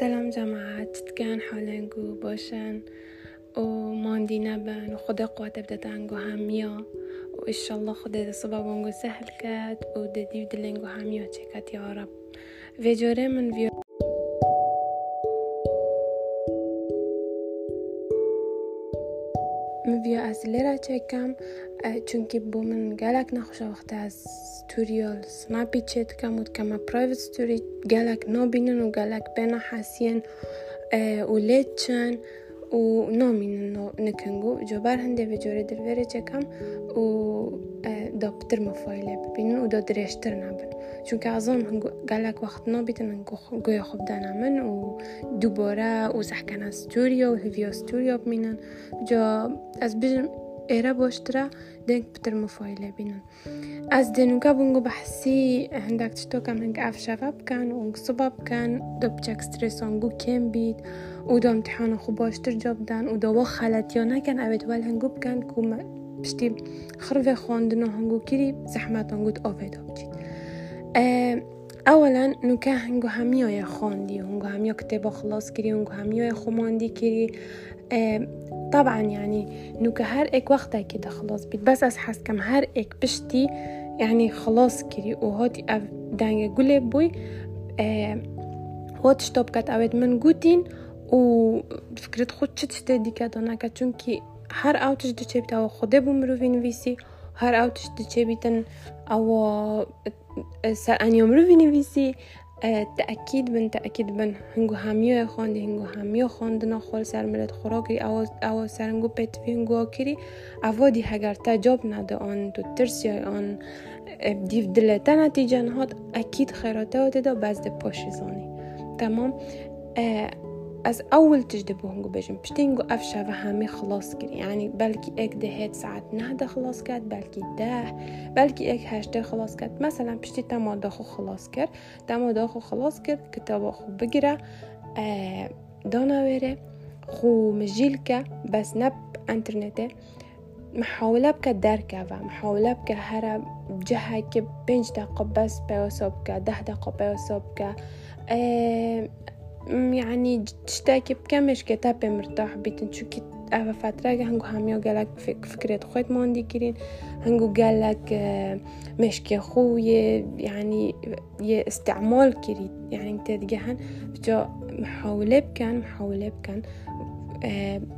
سلام جماعة كان حولنكو بوشن وماندي نبن خدا قوات بدتانكو هميا وإن شاء الله خدا صبا بونجو سهل كات وددي ودلنجو هميا چکت يا رب. فيجوري من فيو چکم، کم چونکه بومن گلک نخوش وقت از توریال سمپی چیت کم و کم پرایویت ستوری گلک نبینن و گلک بنا حسین و لیچن و نامینن نکنگو. جو بر هنده به جوری در وره چکم و دا پتر مفایله ببینن و دا درشتر نبن. چونکه از آن گلک وقت نبیتن گوی خوب دنمن و دوباره و زحکن از توریا و هفیا ستوریا بمینن جا از بجن إيرا بوشترا دينك بتر مفايلة بينن از دنوكا بونگو بحسي هندك تشتو كم هنگ اف شفاب كان و هنگ صباب كان دو بچك ستريس هنگو كم بيت و دو امتحان خو باشتر جاب دان و دو خلط یا نکن اوید ول هنگو بکن که پشتی خرف خواندن هنگو کری زحمت هنگو آوید بچید اولا نوکه هنگو همیای خواندی هنگو همیا کتابا خلاص کری هنگو همیای خماندی کری طبعا يعني نوكا هر اك وقتها كده خلاص بتبس حس كم هر اك بشتي يعني خلاص كري وهاتي اف دانجا قولي بوي هات شتوب كات اوت من جوتين و فكرت خود چت شته دیکات اونا که چونکی هر اوتش دچه بیت او خوده بو مروین ویسی هر اوتش دچه بیتن او سر انیوم رو وینویسی تأكيد بن تأكيد بن. هنگو همیو خواندی هنگو همیو خواندنا خول سر ملت خوراکی او او سر هنگو پیت فی هنگو کری اوادی هگر تجاب نده آن تو ترسی آن. دیو دلتا نتیجه نهاد اکید خیراته و ده باز ده پاشی زانی. تمام. از اول تجدبو هنگو بجم بشتينجو افشا همه خلاص كري يعني اك دهيت ساعت نهده خلاص كات بلكي ده بلكي اك هشته خلاص كات مثلا بشتي تما داخو خلاص كر تما داخو خلاص كر كتاب خو بقرا آه ويره خو مجيلكا بس نب انترنته. محاولة بك دركة و محاولة بك هرا جهة كي بنج دقة بس بيوسوبك ده دقة بيوسوبك آه يعني تشتاكي بكمش كتابة مرتاح بيتن شو كت أفا فترة هنگو هميو قالك فكرة خويت موندي كرين هنگو قالك مشكي خو يعني يه استعمال كريت يعني انت تجهن بجا محاولة بكان محاولة بكان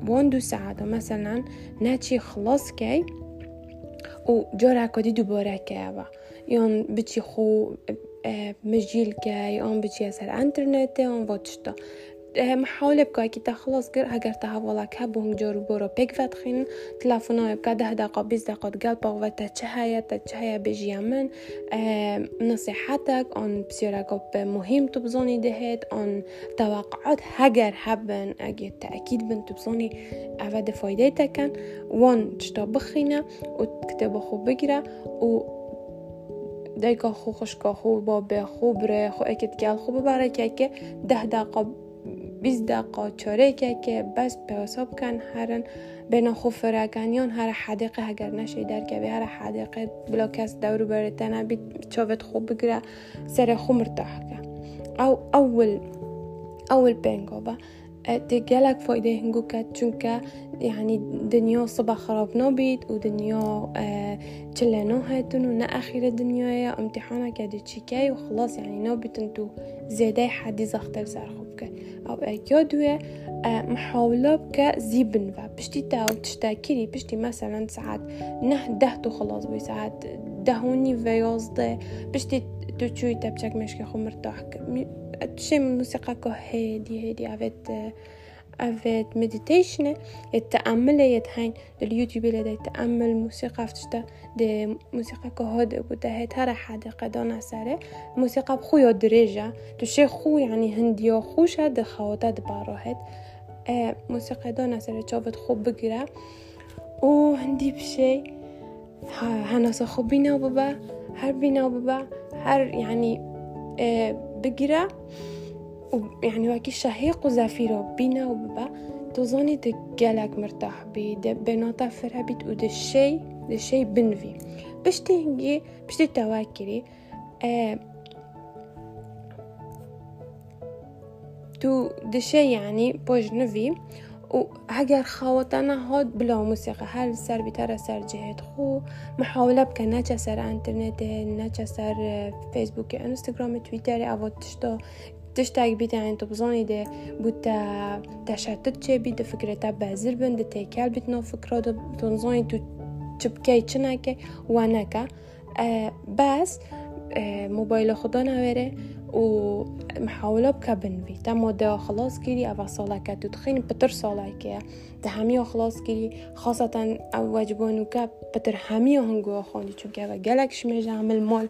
واندو ساعة مثلا ناتشي خلاص كي وجورا كودي دوبارة كيابا يون بتشي خو مجيلكا يوم بتشي سر إنترنت يوم واتشتا محاولة بكا كي خلاص قر هجر تها والله كابو هم جورو بورو بيك فتخين تلافونا بكا ده دقا بيز دقا تقال بغوة تشهايا تشهايا بيجي من نصيحتك on بسيرك مهم تبزوني دهت on توقعات هجر حبن أجي تأكيد بن تبزوني افاد فايدتكن وان تشتا بخينا وتكتب خو بقرا و دایکا خو خوشکا خو با به خوب ره خو اکت گل خوب برای که که ده دقیقه بیز دقیقه چاره که که بس به حساب کن هرن بنا خو فرگانیان هر حدیقه اگر نشه در که به هر حدیقه بلا کس دور بره تنه بی با تجالك فايدة هنگوكا چونكا يعني دنيا صبا خراب نابيت ودنيا چلا هاتون ونا أخير دنيا يا امتحانا كادي تشيكاي وخلاص يعني نابيت انتو زيادة حدي زختر سر خوبك أو أكيادوه محاولة بك زيبن و بشتي تاو تشتاكيري بشتي مثلا ساعات نه دهتو خلاص يازده بشتي تو تشوي تبچك مشكي مرتاح تشي موسيقى هادي هادي افيت افيت مديتيشن التأمل يتهين اليوتيوب لدى التأمل موسيقى فتشتا دي موسيقى كو هاد بودا هيت هرا حديقة دونا سارة. موسيقى بخويا دريجة تشي خو يعني هنديو خوشة دي خواتا دبارو هيت آه موسيقى دونا سارة شوفت خو بقرا وهندي بشي. هناسا خو بينا وبابا هر بينا وبابا هر يعني آه و يعني واكي شهيق وزافيرو بينا وبابا توزاني ده جالك مرتاح بي ده بناتا فرها بيت و ده شي ده شي بنفي بشتي هنجي بشتي تواكري آه تو دشي يعني بوج نوی. و اگر خواطنا هاد بلا موسیقی هر سر بیتر سر جهت خو محاوله بکن نه چه سر انترنت نه چه سر فیسبوک انستغرام تویتر أو تشتا تشتاق بيت يعني تبزاني ده بوتا تشتت چه بيت فكرة بازر بند تيكال بيت نو ده تنظاني تو چبكي چنكي وانكا آه بس موبايل خدا نوره و محاوله بکە بنوی تا مۆدەوە خلاصگیری ئەوە ساڵەکە تو تخین پتر ساڵایکەیە دە هەمیە خلاصگیری خاصەتەن ئەو وەجبۆنوکە پتر هەمیە هەنگووە خۆندی چونکەوە گەلک شمێژە عمل مال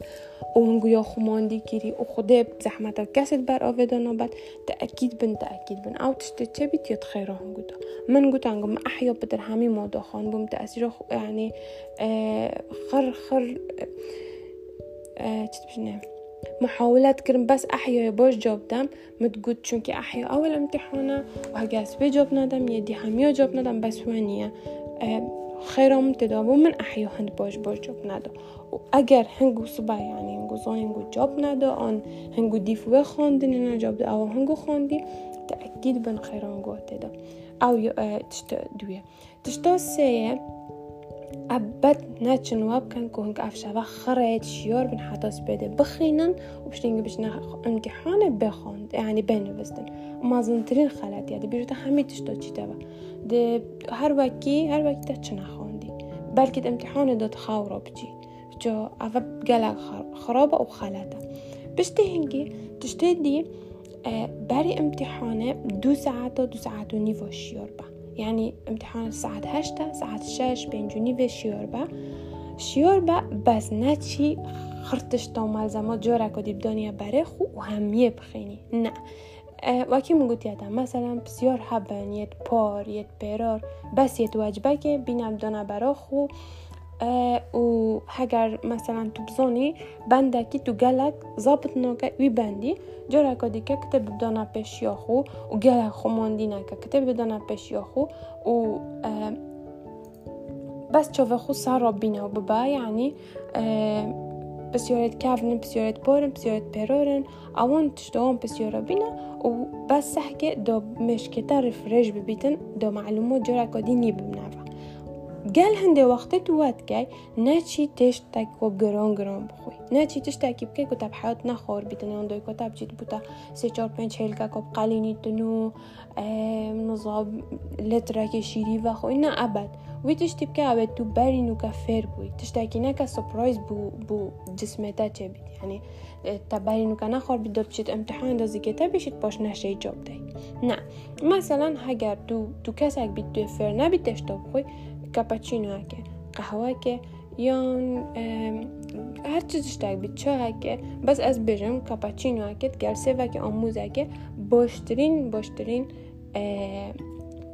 و هەنگویا خماندی گیری و خودێ زەحمەتە کەست بەر ئاێدانەبەت تەکیید بن تەکیید بن. ئەو تشتێ چێ بیت یت خێرا هەنگودا من گوتانگم ئەحیا پتر هەمی مۆدەخان بووم تەسیرە ینی خڕ خڕ چ بژنێ محاولات كرم بس أحيا باش جواب دم. متقول چونكي أحيا أول امتحانة وهجاس في جواب ندم يدي هميا جواب ندم بس وانية خيرهم تدابو من أحيا هند باش باش جواب ندا و اگر هنگو صبح يعني هنگو زای هنگو جواب ندا آن هنگو دیفوه خواندن نه جواب دا آو هنگو خواندی تأكيد بن خيران گوه تدا أو تشتا دوية تشتا سيه أبد ناتشن واب كان كون أفشا خريت شيور بن حتى سبيدة بخينن وبشتينج بش امتحان بخون يعني بين بستن ما زنترين خلات يعني بيجو همي تشتو چي تبا ده هر وكي هر وكي تاتشنا خوندي. بلكي امتحان دو تخاورو بجي جو أفا قلق خرابة وخلاته بشتي هنجي تشتي دي بري امتحانة دو ساعات دو ساعات ونيفو شيور با. يعني امتحان الساعة هشتا ساعة شش بين جنيف شيوربا بس نتشي خرتش تو ملزمات جورا كدي بدانيا بريخو وهمية بخيني نه. وكي مقلت ياتا مثلا بسيار حبن يت بار يت بيرار بس يت واجبك بينا بدانا براخو و هەگەر مەسەلاان تو بزۆنی بەندێکی تو گەلک زابت ناکە وی بەندی جۆرەکە دیکە کتە بدانا پێشیاخو و گەلە خۆماندی نەکە کتە بدانا پێشیاخو و بەس چۆڤەخو ساڕۆ بینە و ببا ینی پسیۆرێت کافن پسیۆرێت پۆرن پسیۆرێت پێرۆرن ئەوان تشتەوان پسیۆرە بینە و بەس سەحکێ دۆ مشکێتە ڕفرێژ ببیتن دۆ معلومۆ جۆرەکە دینی ببنەوە گەل هەندێک وەختت وات بکەی ناچی گران گران بخوی. نه چی ناچی تشتێکی بکەی کتاب حیات نخور بیتنەوە اندوی کتاب بچیت سه سێ چۆر پێنج هێلکە کب قلینی تنو و لتره که شیری بخوی نه ابد. وی تشت وی که ابد تو بەرین و کە فێر بووی تشتێکی نەکە سپۆیز بو, بوو جسمێتە چه بیت. یعنی تا بەرین وکە نەخۆر امتحان دازی که تا بیشید پاش نشه جاب دهی. نه. مثلا اگر تو تو کەسێک بیت توێ فێر نبی تشتۆ بخوی کپچینو که قهوه که یا هر چیزش تک بید چه که بس از بجم کپچینو که گلسه و که آموز که باشترین باشترین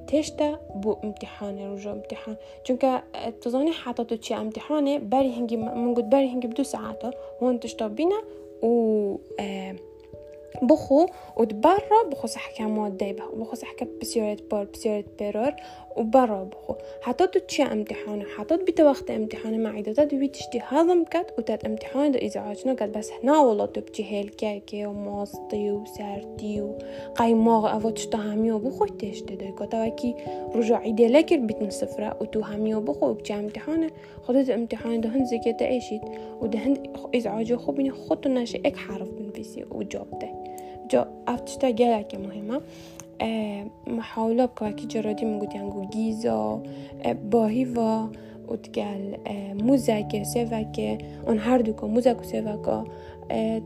تشتا بو امتحان. روز امتحان چونك حتا تو چی امتحانه؟ بری هنگی من قد بری هنگی بدو ساعته هون تشتا بینه و بخو وتبرا بخو صح كمواد بخو صح بسیارت بار بسیارت بيرور وبروبخو حطت تشي امتحانه حطت بيت وقت امتحانه معي دو تاد تشتي هضم كات امتحان امتحانه دو ازعاجنا كات. بس هنا والله تبتي هيل كاكي وماستي وسارتي وقايموغ افو تشتا هميو وبخو تشتي دو كتا وكي رجع دي لكر بيت صفرة وتو هميو بخو وبتشي امتحانه. خدت امتحانه ده هند زكي ايشيت وده هند ازعاجي خو بني خطو ناشي اك حرف بنفسي وجاوبتي جو افتشتا جالك مهمة. محاوله بكواكي جرادي مقود يانغو جيزو باهيفا وتقال موزاكي سيفاكي اون هاردوكو موزاكو سيفاكو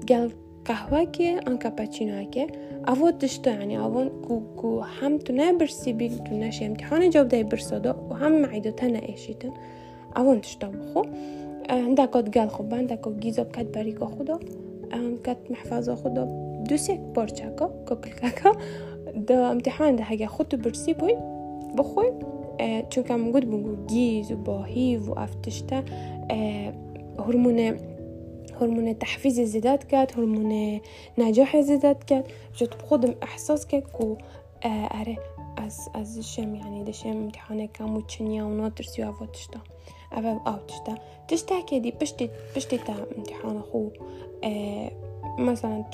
تقال قهوهكي ان كابتشينوهكي اوو تشتو يعني اوو كوكو هم تنا برسي بيك تنا شي امتحان جاوب داي برسادو وهم معيدو تنا ايشيتن اوو تشتو بخو عندك تقال خوب عندك جيزو بكات باريكو خودو. بكات محفظة خودو. دوسك بورچاكو كوكلكاكو دا امتحان ده هەگە خۆت و برسی بووی بخۆی چونکە من گوت بوو گیز و باهیv و ئەفتشتە هورمونە هرمون تحفيز زيادات كات هرمون نجاح زيادات كات. جت بخدم إحساس كات كو أري از از شم يعني دشم امتحانه كم وتشنيا وناطر سيوا فوتشتا أبا أو تشتا تشتا كدي بشتي بشتي تا امتحان خو مثلا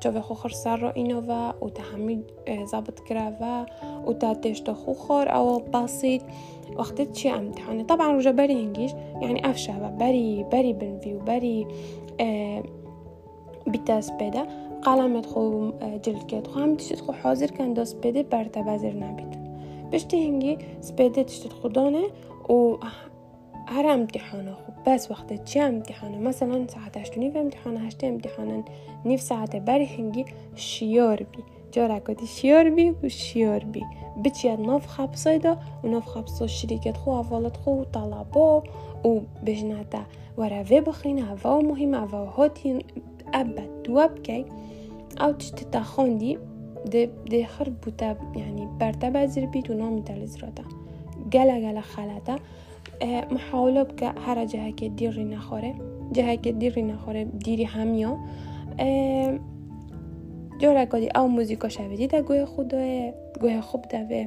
جاوه خوخر سر اینو و همی زبط کرا و وتاتشت خوخر او بسید وقتی چی امتحانه؟ طبعا رجا هنگیش، یعنی افشه و بري بري بنفيو بري بری بیتاس بدا قلمت خو جلکت خو. هم تشت خو حاضر كان دست بده برتا وزیر نبید بشتی هنگی سپیده تشتت خودانه و هر امتحانه. خوب بس وقت چه امتحانه؟ مثلا ساعت هشت و نیف امتحانه هشت امتحانه نیف ساعت بری هنگی شیار بی. جارا کدی شیار بی و شیار بی. بچید ناف خبصایدا و ناف خبصا شریکت خو اولت خو طلبا و بجنتا وروه بخینه هوا مهم هوا هاتی ابد دواب کی آو تشتی تخاندی ده, ده خرب بوتا يعني برتا بزر بيت ونامي تلزراتا گله گله خلطه محاوله بکە هەرە جەهەکێ دیڕی نەخۆرێ جەهەکێ دیڕی نەخۆرێ دیری هەمیۆ جۆرەکۆدی ئەو موزیکۆ شەوێتی دە گوێ خودۆێ گوێ خوب دەوێ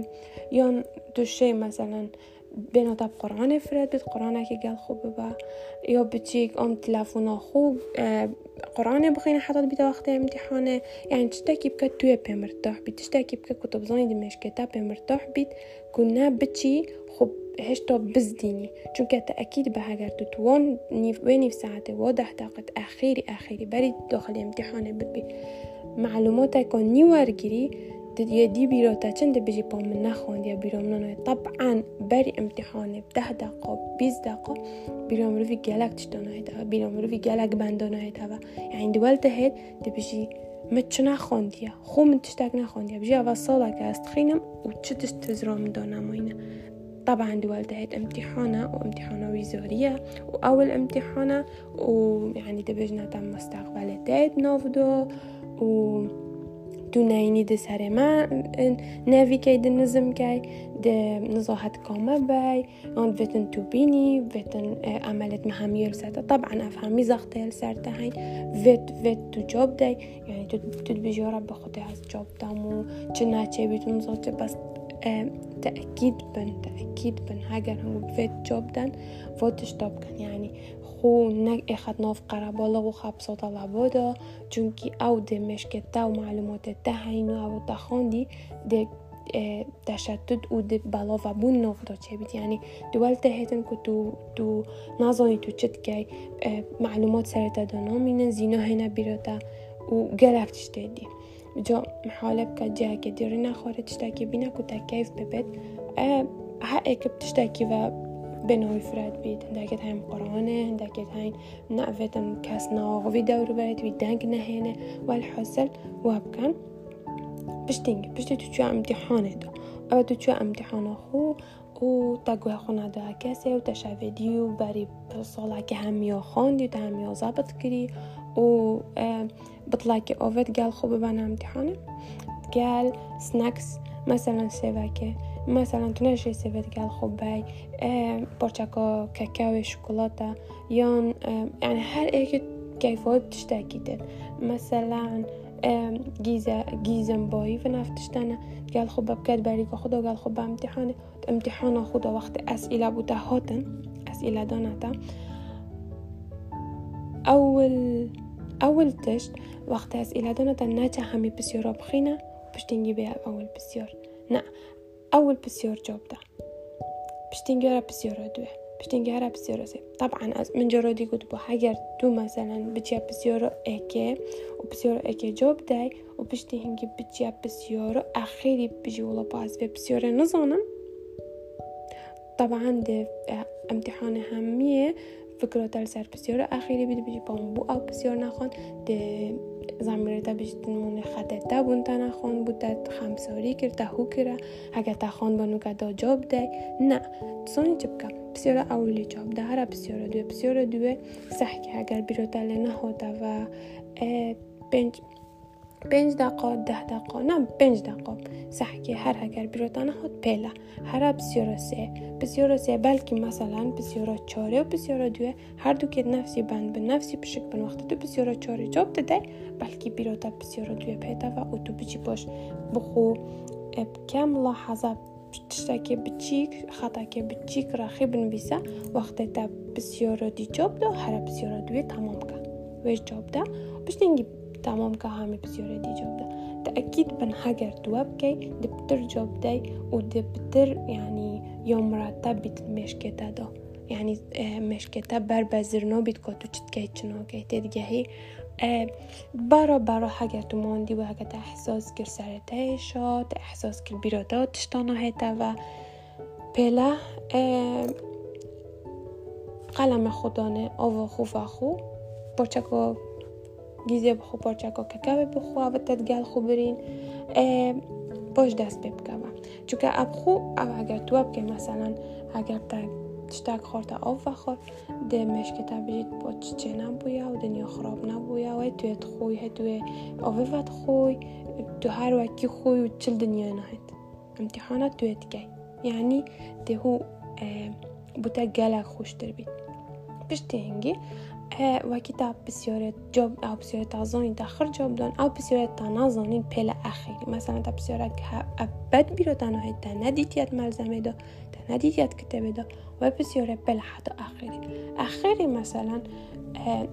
یۆن تووشێ مەسەەن بێنەتە قڕانێ فرێت بێت قڕانێکی گەل خوب ببە یا بچیک ئەم تلەفۆنا خوب قڕانێ بخینە بیتە وەختە امتحانێ یان شتێکی بکە توێ پێمرتاح بیت شتێکی بکە کو تبزانی دمێشکێتا پێمرتاح بیت کو نە بچی خوب هشتا بزديني چونکە تأكيد بە هەگەر تو توان نیف ساعتێ وە ده دقت ئەخیری ئەخیری بەری داخل امتحانێ ببی معلوماتێکۆ نیوەرگیری يدي بيروتا چند بيجي بوم من نخوان يا بيروم نانو طبعا بري امتحاني ده دقة بيز دقة بيروم روفي جالك تشتانا هيدا بيروم روفي جالك بندانا هيدا يعني دولت هيد تبيجي متش نخونديا خو من تشتاق نخونديا بيجي أول صالة كاستخينم وتشتش تزرام دانا موينة طبعا تهت امتحانة وامتحانة وزارية وأول امتحانة ويعني دبجنا تم مستقبل تهت نافدو و نینی ده سر ما نوی که ده نظم که ده نزاحت کامه بای آن ویتن تو بینی ویتن عملت مهمیل سرتا طبعا افهمی زخته سرتا هین ویت ویت تو جاب دی یعنی تو تو بجارة بخوده از جاب دامو چه نه چه زاده بس تأكيد بن تأكيد بن هاجر هم فيت جوب دن فوتش طب كان. يعني خو نك ناف قربالا و خبصا طلبادا چونكي أو ده مشكتا و معلومات ده هينو أو تخاندي ده تشتت و ده بلا و بون نافدا چه بید. يعني دول تهتن که تو تو نظانی تو چت که معلومات سرتا دانا مینن زینا هینا بیراتا و گلک تشته جو حالبك جهة كديرنا خورة تشتكي بينك وتكيف ببيت ها حقك بتشتكي و بنوي فرد بيت هندکت هم قرآنه هندکت هم نعویتم کس ناغوی دورو برد وی دنگ نهینه و الحاصل واب کن. بشتینگی بشتی امتحان امتحانه دو. او تو چو امتحانه خو و تگوه خونه ده کسی و تشویدی و بری ساله که همیا و همیا کری. و بطلعكي اوفت قال خو ببانا امتحانه قال سناكس مثلا سيفاكي مثلا تنجي سيفت قال خو باي آه بورشاكو كاكاو شوكولاتة يون يعني هر ايك كيفو بتشتاكي مثلا جيزة جيزم باي فنفتشتنا قال خو بكات باريكو خدا قال خو امتحانه امتحان خدا وقت اسئلة بوتا هاتن اسئلة دانتا اول أول تشت وقت أسئلة دونتا ناتا همي بسيورا بخينا باش تنجي بها أول بسيور نا أول بسيور جوب دا باش تنجي بسيورا دوه باش تنجي بسيورا سي طبعا من جرودي قد بو حجر تو مثلا بتجي بسيورا ايكي وبسيورا ايكي جوب داي وباش تنجي بتجي بسيورا أخيري بيجي ولا باز في بسيورا نظانم طبعا دي امتحان همية فكرة سر بسیار اخیری بید بیجی پام بو او بسیار نخوان. ده زمیره تا بیجی تنمون خطه تا بون تا نخوان. بود تا خمساری کرد تا هو کرد. اگه تا خان بانو که دا جاب ده نه سونی بکم بسیار اولی جاب ده. هر بسیار دوه بسیار دوه سح که اگر بیرو تله و پنج پنج دقیقه ده دقیقه نه پنج دقیقه سحکی هر اگر بیروتان هات پیلا هر بسیارا سه بسیارا سه بلکه مثلا بسیارا چاره و بسیارا دوه هر دو که نفسی بند به نفسی پشک بن وقت تو بسیارا چاره جاب ده بلکه بیروتا بسیارا دوه پیدا و او تو بچی باش بخو کم لاحظه تشتكي بتشيك خطاكي بتشيك راخي بنبيسا وقت تا بسيارة دي جاب ده هر بسيارة دوي تمام تمام كهامي بزيورة دي ده. تأکید بن حجر توبكي دبتر جوب داي ودبتر يعني یعنی يوم راتب بيت مش كتادا يعني یعنی، مش كتاب بر بزرنا بيت كاتو چتكيت چنا كيت دیگه هی برا برا حگر تو ماندی و حگر احساس کر سرته احساس کر بیراداتشتانا هتا و پلا قلم خدانه آوا خو و خو. پرچکو گیزه بخو پرچکو ککاوه بخو و تدگل خو برین باش دست ببکوه چونکه اب خو او اگر تو اب که مثلا اگر تا تشتاک خورتا آب و خور ده مشکه تا بجید با چه نبویا و دنیا خراب نبویا و توی خوی توی آوه وقت خوی تو هر وکی خوی و چل دنیا نهید امتحانات توی تکی یعنی وكتاب بسيارة جوب أو بسيارة تازوني تاخر جوبلون أو بسيارة تنازوني بلا أخي مثلا تا بسيارة أبد بيرو تا تناديتيات ملزمه تا تناديتيات كتابه دو و بسیار بلحت آخری آخری مثلا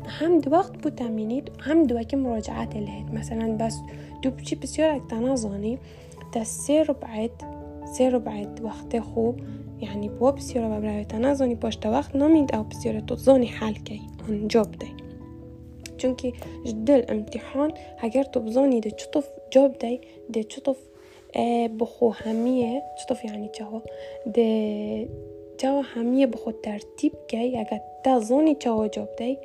هم دو وقت بو تامینید هم دو که مراجعت لهید مثلا بس دو بچی بسیار اکتنا زانی تا سه ربعید سه ربعید وقت خوب یعنی بو بسیار و برای تنازانی پاشت وقت نمید او بسیار تو زانی حل کی جوب دي چونكي جدل امتحان هگر تو بزاني دي چطف جوب دي دي چطف بخو همية چطف يعني چاوا دي چاوا همية بخو ترتيب كي اگر تا زاني چاوا جوب دي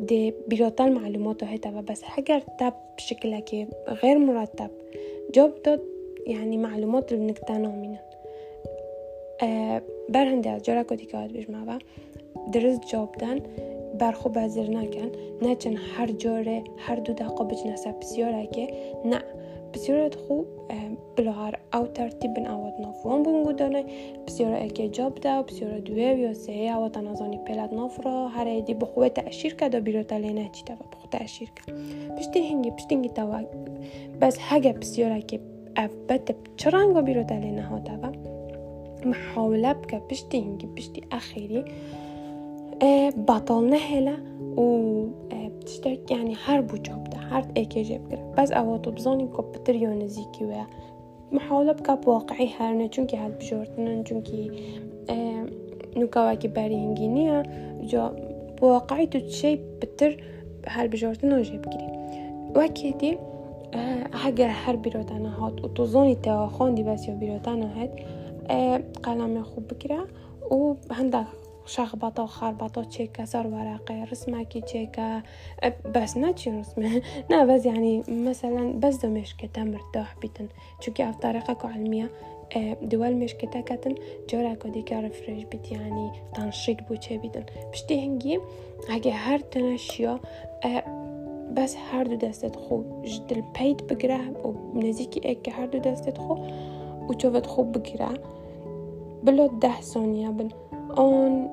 دي بیراتر معلومات هتا و بس اگر تب بشكل غير مرتب جوب داد يعني معلومات اللي نكتنا منه بر هەندێک جۆرە کۆتیکات بژماوە درست برخو بزر نکن. نه چن هر جاره هر دو دقیقه بجنسه بسیار که نه. بسیار خوب. بلغار او ترتیب بن اوات نفوان بونگو دانه بسیار اگه جاب ده بسیار دوه یا سه اوات تنازانی پلت نفرا. هر ایدی بخوه تأشیر کده بیرو تلینه چی ده بخوه تأشیر کده پشتی هنگی پشتی هنگی توا بس هگه بسیار اگه اف بتب چرنگو بیرو تلینه ها توا محاوله بکه. پشتی هنگی پشتی اخیری. بطلنا هلا وبتشترك يعني یعنی هر بوچوب ده هر ايكي جيب كره بس اواتو بزاني كوبتريو نزيكي و محاولة بكاب واقعي چون چونكي هل که چونكي نوكاواكي باري هنگينيا جا بواقعي چی بتر هل بجورتنا جيب كري وكيدي اگر هر بیراتن هات و تو زانی تواخان دی بس یا بیراتن هات قلم خوب بکره و هندک هەندێک شەخبەتە و خاربەتە چێکە سەر وەراقی ڕسماکی چێکە بەس ناچی ڕسمە نابەز ینی مەسەەن بەس دە مێشکێتە مرداح بیتن چونکی ئەو تاریقە علمیە دوال مشکتەکەتن جۆراکە دیکە ڕفرێش بیتیانی تانشیک بوو چێ بیدن پشتی هەنگی ئەگە هەر تەنەشیە بەس هەردوو دەستێت خۆ دل پەیت بگرە و نزیکی ئێککە هەردوو دەستێت خۆ و چۆڤەت خۆ بگیرە بلۆ ده ثانیە بن آن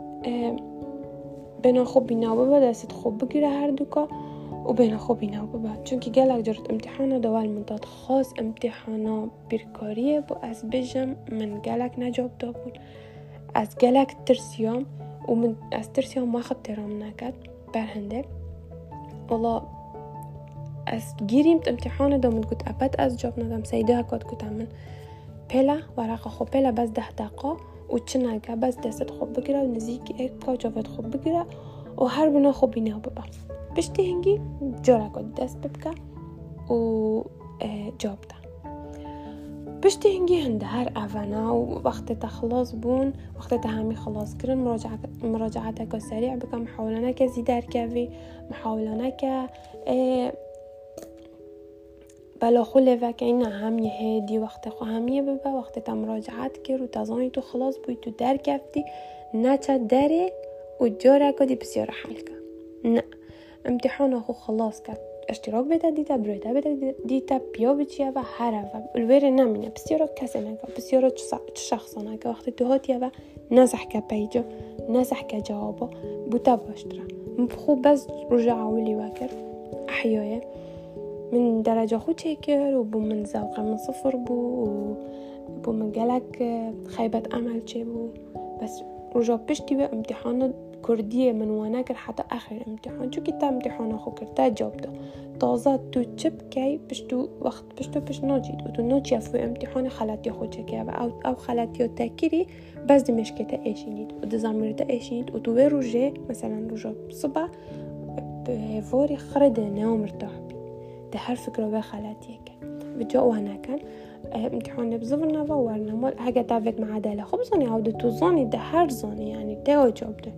بنا خوب بینا ببا دست خوب بگیره هر دوکا و بین خوب اینا بود چون که گلک جرت امتحانا دوال مداد خاص امتحانا بیرکاریه و از بجم من گلک نجاب دا بود از گلک ترسیام و من از ترسیام ما خب ترام نکد. برهنده. والله از گیریمت امتحان دا من گوت ابد از جاب ندم. سیده کات گوتم من پله خوب پلا بس ده دقا. او چه نگه بس دستت خوب بگیره و نزیکی یک بکا جاوت خوب بگیره و هر بنا خوب بینه ببا پشتی هنگی جارا کد دست ببکه و جاب ده. پشتی هنگی هنده هر اوانا و وقت تخلص بون وقت تهمی خلاص کردن مراجعت که سریع بکا محاولانه که زیدر کوی محاولانه که بلا خو لڤکین همیه هدی وقت خو همیه ببا وقت تا مراجعت کرد و تزانی تو خلاص بوی تو در کفتی نه چه داره و جاره کدی بسیار حل کرد نه. امتحان خو خلاص کرد اشتراک بده دیتا برویتا بده دیتا بیا بچیه و هر و الویر نمینه. بسیار کسی بسیار چه شخصا نکه وقتی تو هاتیه و نزح که پیجا نزح که جوابا. بوتا باشتره خوب بس رجع اولی وکر احیایه. من درجة خو تشكر وبو من زوقة من صفر بو وبو من قالك خيبة أمل بو. بس رجع بشتي بقى امتحان كردية من وناكر حتى آخر امتحان. شو كتا امتحان أخو كرتا جاوبتا تازة تو چپ کی پشتو وقت پشتو پشت ناجید و تو ناچی افو امتحان خلطی خود چکه و أو, أو خلطی تکیری بس دی مشکتا ایشینید و دی زمیرتا ایشینید و تو روژه مثلا روژه صبح به واری خرده نام مرتاح بی ده هر فکر و خلطیه که و جا و هنکن امتحان بزفر نوا ورنا مال هگه تافت معدله خب زانی عودة تو زانی ده هر زانی یعنی ده جاب ده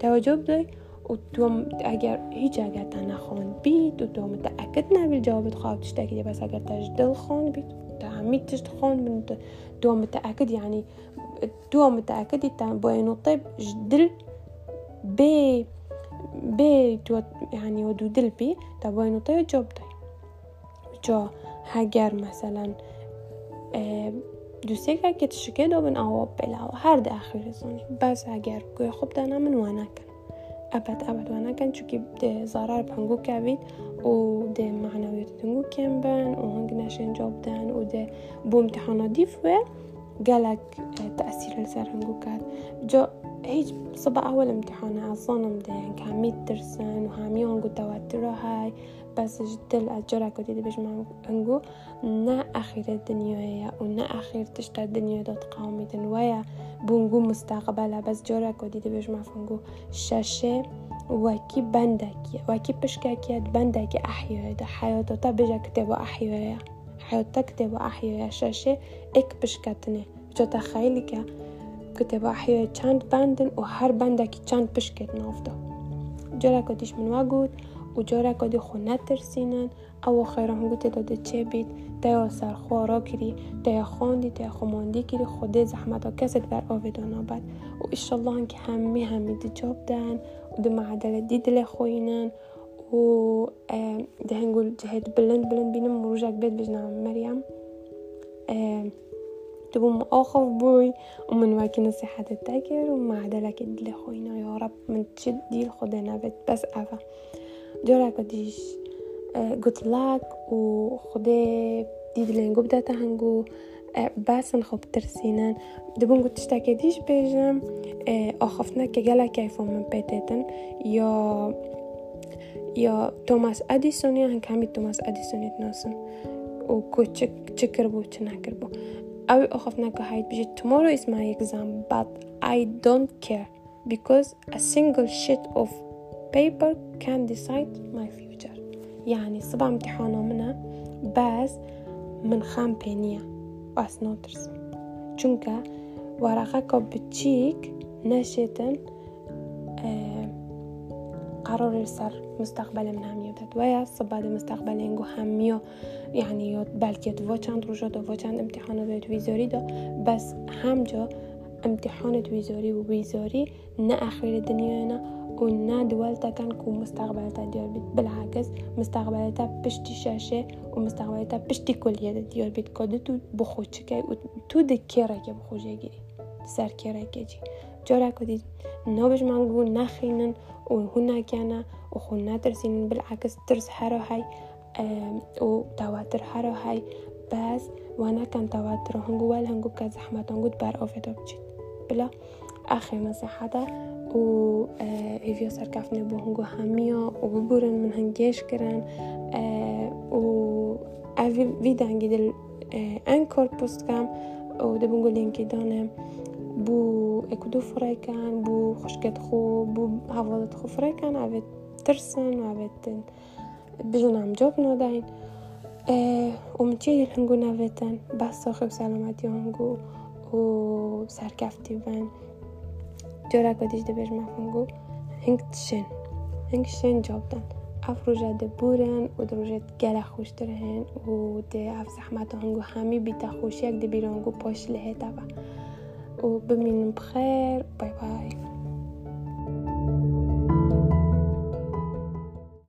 ده جاب ده و تو اگر هیچ اگر تا نخوان بید و تو متأکد نبیل جوابت خواه تشتاكي بس اگر تاش دل خان بید تا همید تشت خان بید تو متأكد. يعني تو متأكد. تا باين الطيب جدل. بي بي تو یعنی يعني ودودل بي تباين وطي جوب طي جو هاگر مثلا دوسێکە دو بن ئەوە بێلاوە هەر داخیرزانی باز ئەگەر گوێ خۆبدانا من واناکەن. ئەپەت ئەبدوانەکەن ده زارار بانگو کاویت و ده معناوێت دەنگو كم بن و هنگ ناشێن جوب بدەن و ده بۆ ديف دیفێ گلک تأثیر لسر هنگو کرد جا هیچ صبح أول امتحان عظانم ده يعني كاميت ترسن و همي هنگو توتره هاي. بس جدل أجرا كدي بيش ما هنگو نا أخير الدنيا و نا أخير تشتا الدنيا دات قامي دن ويا بونگو مستقبله بس جارا کو دیده بهش مفهوم ششة وکی بندکی وکی پشککیت بندکی احیای ده حیاتا بجا کتب احیای حیاتا کتب احیای ششة اک پشکتنه جا تخیلی câteva chant banden o har bandaki چند pishket navda. Jara kadish من wagut و جارا کادی خو نترسینن. او خیره هم گوته داده چه بید؟ دیا سرخوا را کری دیا خواندی دیا خماندی کری خوده زحمت ها کسید بر آویدان بد. و اشالله که همه همه دی جاب دن و دی معدل دی دل خوینن. و دهنگول جهت بلند بلند بینم مروژک بید بجنم. مریم تبو آخف بوي ومن واكي نصيحة التاكر ومعدلك دل خوينا يا رب. من تشد ديل خدنا بيت بس أفا. جورا قديش good luck و خدي ديد لينجو بدأت هنجو باسن خب ترسينن دبون قلت تشتاكي ديش بيجم أخفنا كجلا كيفو من بيتتن. يا يا توماس أديسون هن كامي توماس أديسون يتناسن. وكو تشكر بو بو أو أخفنا كهايت بيجي tomorrow is my exam but I don't care because a single sheet of paper can decide my future. يعني صبع امتحانه منها بس من خام بينيا واس نوترس چونکە وەراقەکە بچیک نەشێتن قرار سر مستقبل من هم دوية خب بعد مستقبل ينجو هميو یعنی یاد بلکه دو چند روزا دو چند امتحان دو ویزاری دا بس همجا امتحان ویزاری و ویزاری نه اخیر دنیا نه و نه دولتا کن کو مستقبلتا دیار بید. بالعکس مستقبلتا پشتی شاشه و مستقبل تا پشتی کلیه دیار بید. کده تو بخوچکه و تو دکیره که بخوچه گیری سر کیره که جی جارا کدید نابش منگو نخینن وهنا كان وخونا ترسينن بالعكس ترس حرو هاي و تواتر حرو هاي. بس وأنا كان تواتر هنگو وال هنگو كزحمة هنگو بار اوفيدو بجيت بلا آخر نصيحة و سرکفنه بو هنگو همیا و ببورن من هنگیش کرن و اوی وی دنگی دل انکار پست کم و ده بونگو لینکی دانم. بو اكدو فرایکن، بو خوشگت خو بو هفوضت خو فرایکن، عبت ترسن عبت بجون عم جوب نوداين اه ومتيجي الحنقو بس صوخي سلامتی يهنقو و سركفتي بان جورا قديش دبير ما فنقو هنقت شن. هنق شن جوبدن افروجا و دروجت گل خوش درهن و ده اف زحمت هنگو همی بیتا خوشی اک دبیرانگو پاش لحه تبا ببینیم بخیر بای بای